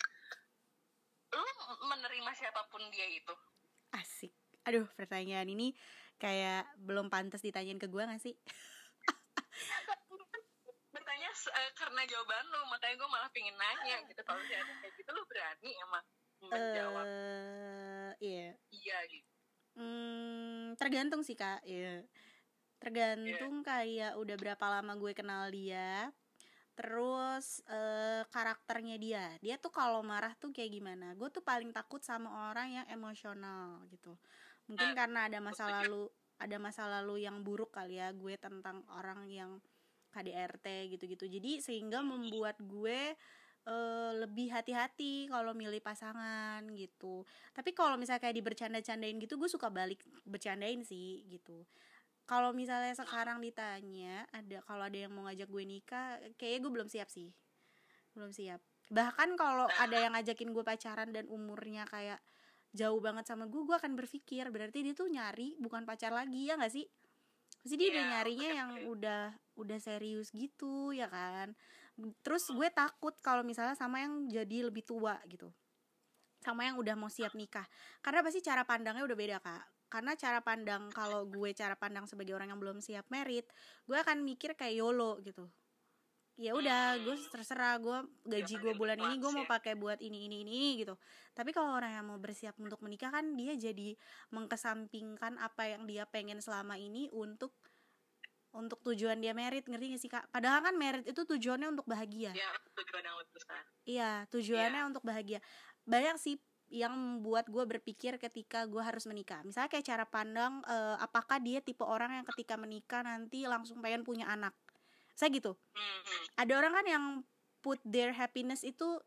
lu menerima siapa pun dia itu asik. Aduh, pertanyaan ini kayak belum pantas ditanyain ke gue gak sih? eh, karena jawaban lu makanya gue malah pengen nanya gitu kalau dia ada kayak gitu lu berani emang menjawab Eh, iya. iya gitu Hmm, tergantung sih kak, ya. Tergantung kayak udah berapa lama gue kenal dia. Terus eh, karakternya dia, dia tuh kalau marah tuh kayak gimana? Gue tuh paling takut sama orang yang emosional gitu. Mungkin Eh, karena ada masa lalu, ada masa lalu yang buruk kali ya gue tentang orang yang KDRT gitu-gitu. Jadi sehingga membuat gue eh, lebih hati-hati kalau milih pasangan gitu. Tapi kalau misalnya kayak dibercanda-candain gitu, gue suka balik bercandain sih gitu. Kalau misalnya sekarang ditanya, ada kalau ada yang mau ngajak gue nikah, kayaknya gue belum siap sih, belum siap. Bahkan kalau ada yang ngajakin gue pacaran dan umurnya kayak jauh banget sama gue gue akan berpikir berarti dia tuh nyari bukan pacar lagi ya nggak sih pasti dia Iya, udah nyarinya bener yang udah udah serius gitu ya kan? Terus gue takut kalau misalnya sama yang jadi lebih tua gitu. Sama yang udah mau siap nikah. Karena pasti cara pandangnya udah beda kak. Karena cara pandang kalau gue cara pandang sebagai orang yang belum siap merit gue akan mikir kayak yolo gitu. Ya udah gue terserah gue gaji gue bulan ini gue mau pakai buat ini ini ini gitu. Tapi kalau orang yang mau bersiap untuk menikah kan dia jadi mengkesampingkan apa yang dia pengen selama ini untuk untuk tujuan dia merit ngerti gak sih kak padahal kan merit itu tujuannya untuk bahagia ya tujuan yang lebih besar Iya, tujuannya untuk bahagia. Banyak sih yang membuat gue berpikir ketika gue harus menikah. Misalnya kayak cara pandang, eh, apakah dia tipe orang yang ketika menikah nanti langsung pengen punya anak. Saya gitu. Hmm, hmm. Ada orang kan yang put their happiness itu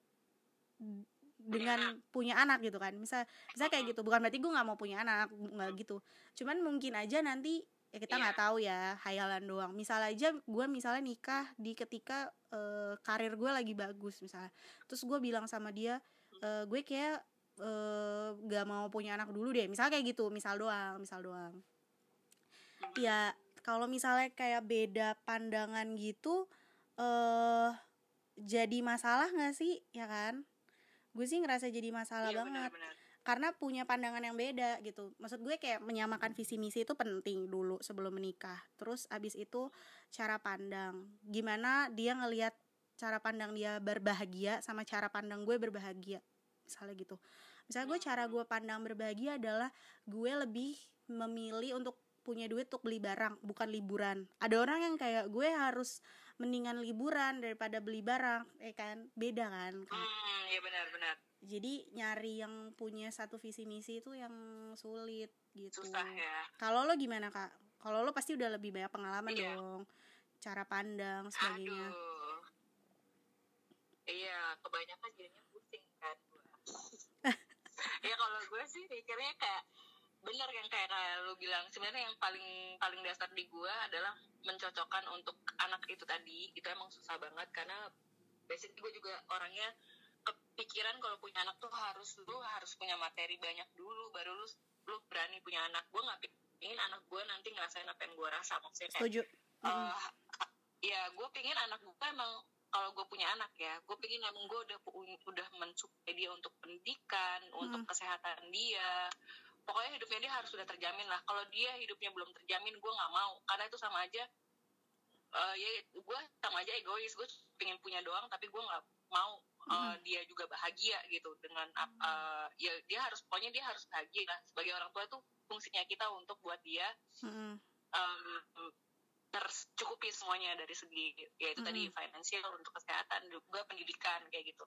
dengan punya anak gitu kan. Misal, misal kayak gitu. Bukan berarti gue nggak mau punya anak, nggak gitu. Cuman mungkin aja nanti ya kita nggak Iya. tahu ya hayalan doang. Misal aja gue misalnya nikah di ketika eh, karir gue lagi bagus misalnya. Terus gue bilang sama dia, "Eh, gue kayak eh, gak mau punya anak dulu deh. Misal kayak gitu, misal doang, misal doang. Ya kalau misalnya kayak beda pandangan gitu, eh jadi masalah nggak sih, ya kan? Gue sih ngerasa jadi masalah Iya, banget benar-benar. Karena punya pandangan yang beda gitu. Maksud gue kayak menyamakan visi misi itu penting dulu sebelum menikah. Terus abis itu cara pandang. Gimana dia ngelihat cara pandang dia berbahagia sama cara pandang gue berbahagia. Misalnya gitu. Misalnya gue cara gue pandang berbahagia adalah gue lebih memilih untuk punya duit untuk beli barang, bukan liburan. Ada orang yang kayak gue harus mendingan liburan daripada beli barang, eh kan beda kan. Hmm, iya benar-benar. Jadi nyari yang punya satu visi misi itu yang sulit gitu Susah ya. kalau lo gimana kak kalau lo pasti udah lebih banyak pengalaman Iya. dong cara pandang sebagainya Aduh. Iya, kebanyakan jadinya pusing kan gue. ya kalau gue sih mikirnya kayak bener yang kayak kayak lu bilang sebenarnya yang paling paling dasar di gue adalah mencocokkan untuk anak itu tadi itu emang susah banget karena basic gue juga orangnya kepikiran kalau punya anak tuh harus lu harus punya materi banyak dulu baru lu lu berani punya anak. Gue nggak pingin anak gue nanti ngerasain apa yang gue rasa maksudnya kayak setuju. eh ya gue pengen anak gue emang kalau gue punya anak ya gue pengen emang gue udah udah mensupply dia untuk pendidikan untuk kesehatan dia. Pokoknya hidupnya dia harus sudah terjamin lah. Kalau dia hidupnya belum terjamin gue nggak mau. Karena itu sama aja eh, ya gue sama aja egois. Gue pengen punya doang tapi gue nggak mau eh, dia juga bahagia gitu dengan eh, ya dia harus pokoknya dia harus bahagia lah sebagai orang tua itu fungsinya kita untuk buat dia Mm-mm. um, tercukupi semuanya dari segi yaitu tadi Mm. finansial untuk kesehatan juga pendidikan kayak gitu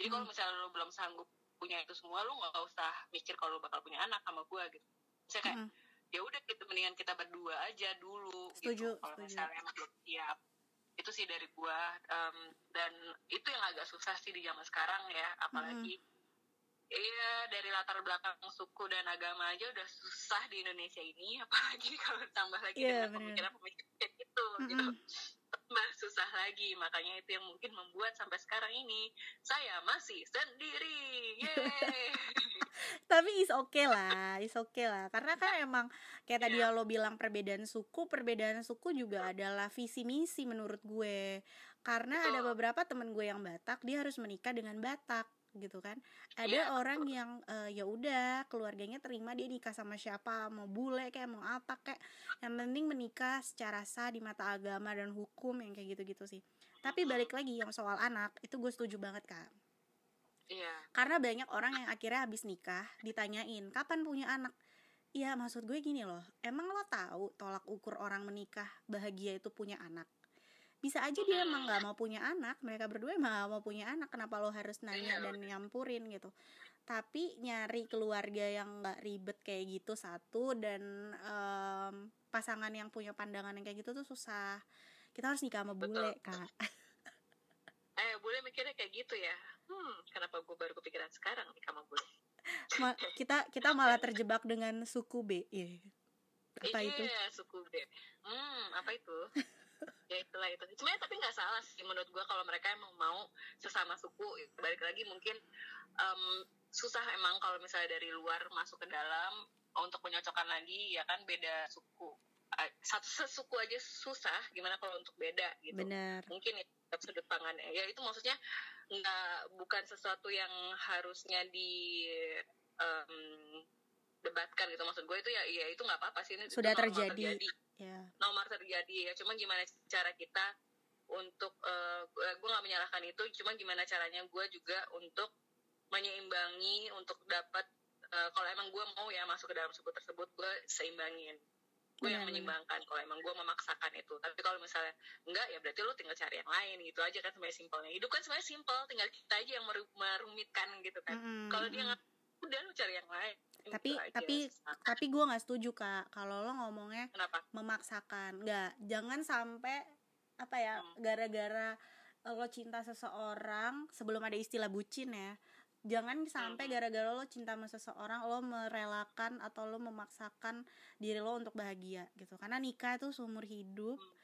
jadi kalau Mm. misalnya lo belum sanggup punya itu semua lo nggak usah mikir kalau lo bakal punya anak sama gue gitu saya kayak Mm-mm. ya udah gitu mendingan kita berdua aja dulu Setuju, gitu kalau misalnya belum siap itu sih dari gua um, dan itu yang agak susah sih di zaman sekarang ya apalagi Iya dari latar belakang suku dan agama aja udah susah di Indonesia ini apalagi kalau tambah lagi Iya, dengan pemikiran-pemikiran kayak gitu gitu. Mm-mm. tambah susah lagi makanya itu yang mungkin membuat sampai sekarang ini saya masih sendiri Yeay tapi is okay lah is okay lah. Karena kan emang kayak tadi yang lo bilang perbedaan suku perbedaan suku juga adalah visi misi menurut gue. Karena ada Betul. beberapa temen gue yang Batak dia harus menikah dengan Batak gitu kan. Ada Iya, orang yang eh, ya udah keluarganya terima dia nikah sama siapa mau bule kayak mau apa kayak. Yang penting menikah secara sah di mata agama dan hukum yang kayak gitu-gitu sih. Tapi balik lagi yang soal anak itu gue setuju banget kak iya. Karena banyak orang yang akhirnya habis nikah ditanyain kapan punya anak? Iya maksud gue gini loh Emang lo tahu tolak ukur orang menikah bahagia itu punya anak? Bisa aja dia emang gak mau punya anak Mereka berdua emang gak mau punya anak Kenapa lo harus nanya Iya, dan nyampurin gitu? Tapi nyari keluarga yang gak ribet kayak gitu Satu Dan em, pasangan yang punya pandangan yang kayak gitu tuh susah. Kita harus nikah sama bule Betul. kak. Eh boleh mikirnya kayak gitu ya hmm kenapa gue baru kepikiran sekarang nih sama boleh Ma- kita kita malah terjebak dengan suku B Iya. apa itu Iya, suku B. Hmm, apa itu? ya itulah itu. Sebenarnya tapi nggak salah sih menurut gua kalau mereka emang mau sesama suku balik lagi mungkin um, susah emang kalau misalnya dari luar masuk ke dalam untuk menyocokkan lagi ya kan beda suku satu sesuku aja susah gimana kalau untuk beda gitu Bener. mungkin ya sudut pandangnya. Ya itu maksudnya nggak bukan sesuatu yang harusnya di um, debatkan gitu. Maksud gue itu ya ya itu nggak apa-apa sih. Ini sudah itu terjadi. terjadi. ya. Nomor terjadi ya. Cuma gimana cara kita untuk uh, gue nggak menyalahkan itu. Cuma gimana caranya gue juga untuk menyeimbangi untuk dapat uh, kalau emang gue mau ya masuk ke dalam suku tersebut gue seimbangin gue yang menyimbangkan kalau emang gue memaksakan itu. Tapi kalau misalnya enggak ya berarti lu tinggal cari yang lain gitu aja kan sebenarnya simpelnya. Hidup kan sebenarnya simpel tinggal kita aja yang merumitkan gitu kan. Mm-mm, kalau dia nggak udah lu cari yang lain tapi Gitu aja. tapi tapi gue nggak setuju kak kalau lo ngomongnya kenapa? memaksakan. Nggak jangan sampai apa ya Hmm. gara-gara lo cinta seseorang sebelum ada istilah bucin ya jangan sampai gara-gara lo cinta sama seseorang lo merelakan atau lo memaksakan diri lo untuk bahagia gitu. Karena nikah itu seumur hidup Hmm.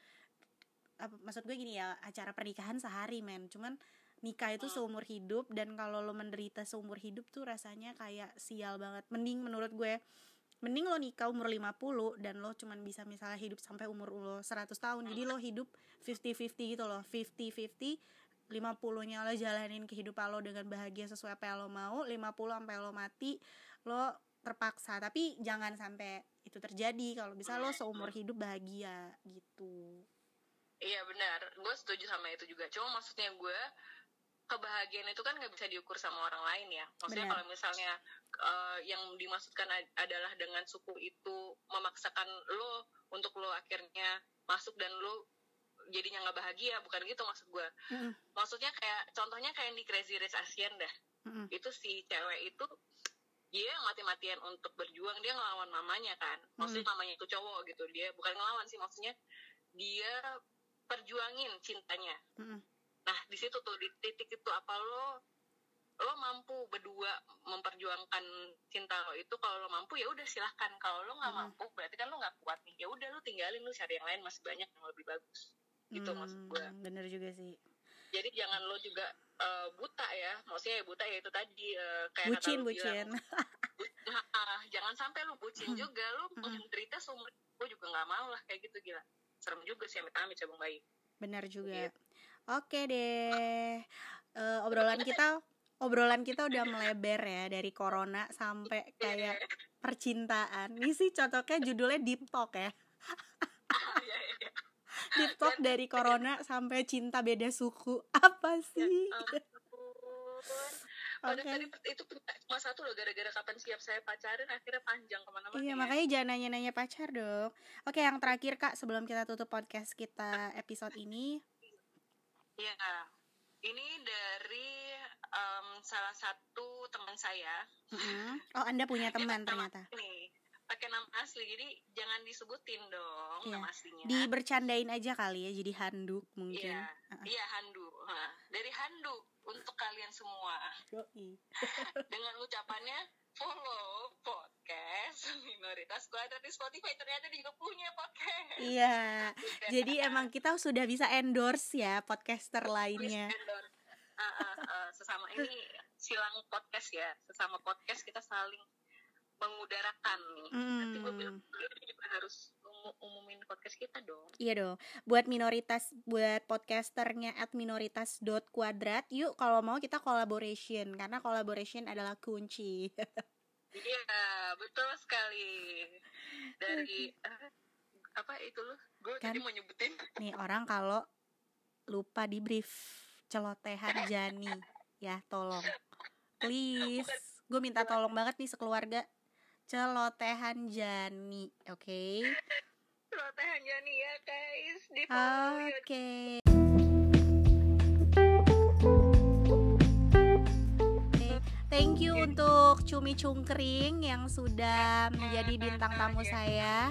apa, maksud gue gini ya acara pernikahan sehari men. Cuman nikah itu Hmm. seumur hidup dan kalau lo menderita seumur hidup tuh rasanya kayak sial banget. Mending menurut gue mending lo nikah umur 50 dan lo cuman bisa misalnya hidup sampai umur lo 100 tahun. Jadi lo hidup 50-50 gitu loh 50-50 50 nya lo jalanin kehidupan lo dengan bahagia sesuai apa yang lo mau 50 sampai lo mati lo terpaksa tapi jangan sampai itu terjadi kalau bisa lo seumur hidup bahagia gitu Iya benar, gue setuju sama itu juga. Cuma maksudnya gue kebahagiaan itu kan nggak bisa diukur sama orang lain ya. Maksudnya Benar. kalau misalnya eh, yang dimaksudkan ad- adalah dengan suku itu memaksakan lo untuk lo akhirnya masuk dan lo jadinya nggak bahagia, bukan gitu maksud gue. Mm-mm. Maksudnya kayak contohnya kayak yang di Crazy Rich Asian dah. Mm-mm. Itu si cewek itu dia yang mati-matian untuk berjuang dia ngelawan mamanya kan maksudnya mamanya itu cowok gitu dia bukan ngelawan sih maksudnya dia perjuangin cintanya Mm-mm. Nah, di situ tuh di titik itu apa lo lo mampu berdua memperjuangkan cinta lo itu kalau lo mampu ya udah silahkan kalau lo nggak mampu berarti kan lo nggak kuat nih ya udah lo tinggalin lo cari yang lain masih banyak yang lebih bagus gitu maksud gue Hmm, bener juga sih. Jadi jangan lo juga eh, buta ya maksudnya ya buta ya itu tadi eh, kayak kata bucin lo bucin. Bilang, nah, ah, jangan sampai lo bucin Hmm. juga lo Hmm. menderita seumur gue juga nggak mau lah kayak gitu gila. Serem juga sih amit amit cabang bayi benar juga. Iya. oke deh Eh, obrolan kita obrolan kita udah melebar ya dari corona sampai kayak percintaan. Ini sih cocoknya judulnya deep talk ya. Iya, iya, deep talk dari corona sampai cinta beda suku apa sih ampun. Padahal Oke. tadi itu cuma satu loh gara-gara kapan siap saya pacarin akhirnya panjang ke mana-mana Iya ya. makanya jangan nanya-nanya pacar dong Oke yang terakhir kak sebelum kita tutup podcast kita episode ini Iya. Ini dari em, salah satu teman saya. Mm-mm. Oh anda punya teman ternyata Nih, pakai nama asli. Jadi jangan disebutin dong Iya. nama aslinya. Dibercandain aja kali ya jadi handuk mungkin Iya. Iya, Handu. Hah. Dari Handu untuk kalian semua. Dengan ucapannya follow podcast minoritas kuadrat di Spotify. Ternyata juga punya podcast. Iya Jadi emang kita sudah bisa endorse ya podcaster lainnya Endorse. Ah, ah, ah, sesama ini silang podcast ya sesama podcast kita saling mengudarakan nih. Nanti gue bilang Hmm. "Lu juga harus umu- umumin podcast kita dong. Iya dong. Buat minoritas Buat podcasternya At minoritas dot kuadrat Yuk kalau mau kita collaboration Karena collaboration adalah kunci. Iya betul sekali. Dari eh, apa itu loh gue Kan- tadi mau nyebutin. Nih orang kalau lupa di brief celotehan Jani. Ya tolong. Please. Gue minta tolong banget nih sekeluarga celotehan Jani oke? Rotehan Jani ya guys di oke. follow Thank you untuk Cumi Cungkring yang sudah menjadi bintang tamu saya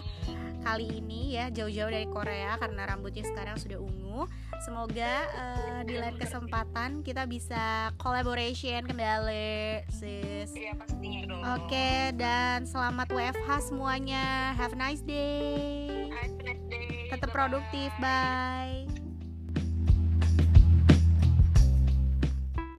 kali ini ya jauh-jauh dari Korea karena rambutnya sekarang sudah ungu. Semoga eh, di lain kesempatan kita bisa collaboration kembali, sis. Iya pastinya dong Oke, dan selamat WFH semuanya. Have a nice day. Have a nice day. Tetap produktif. Bye.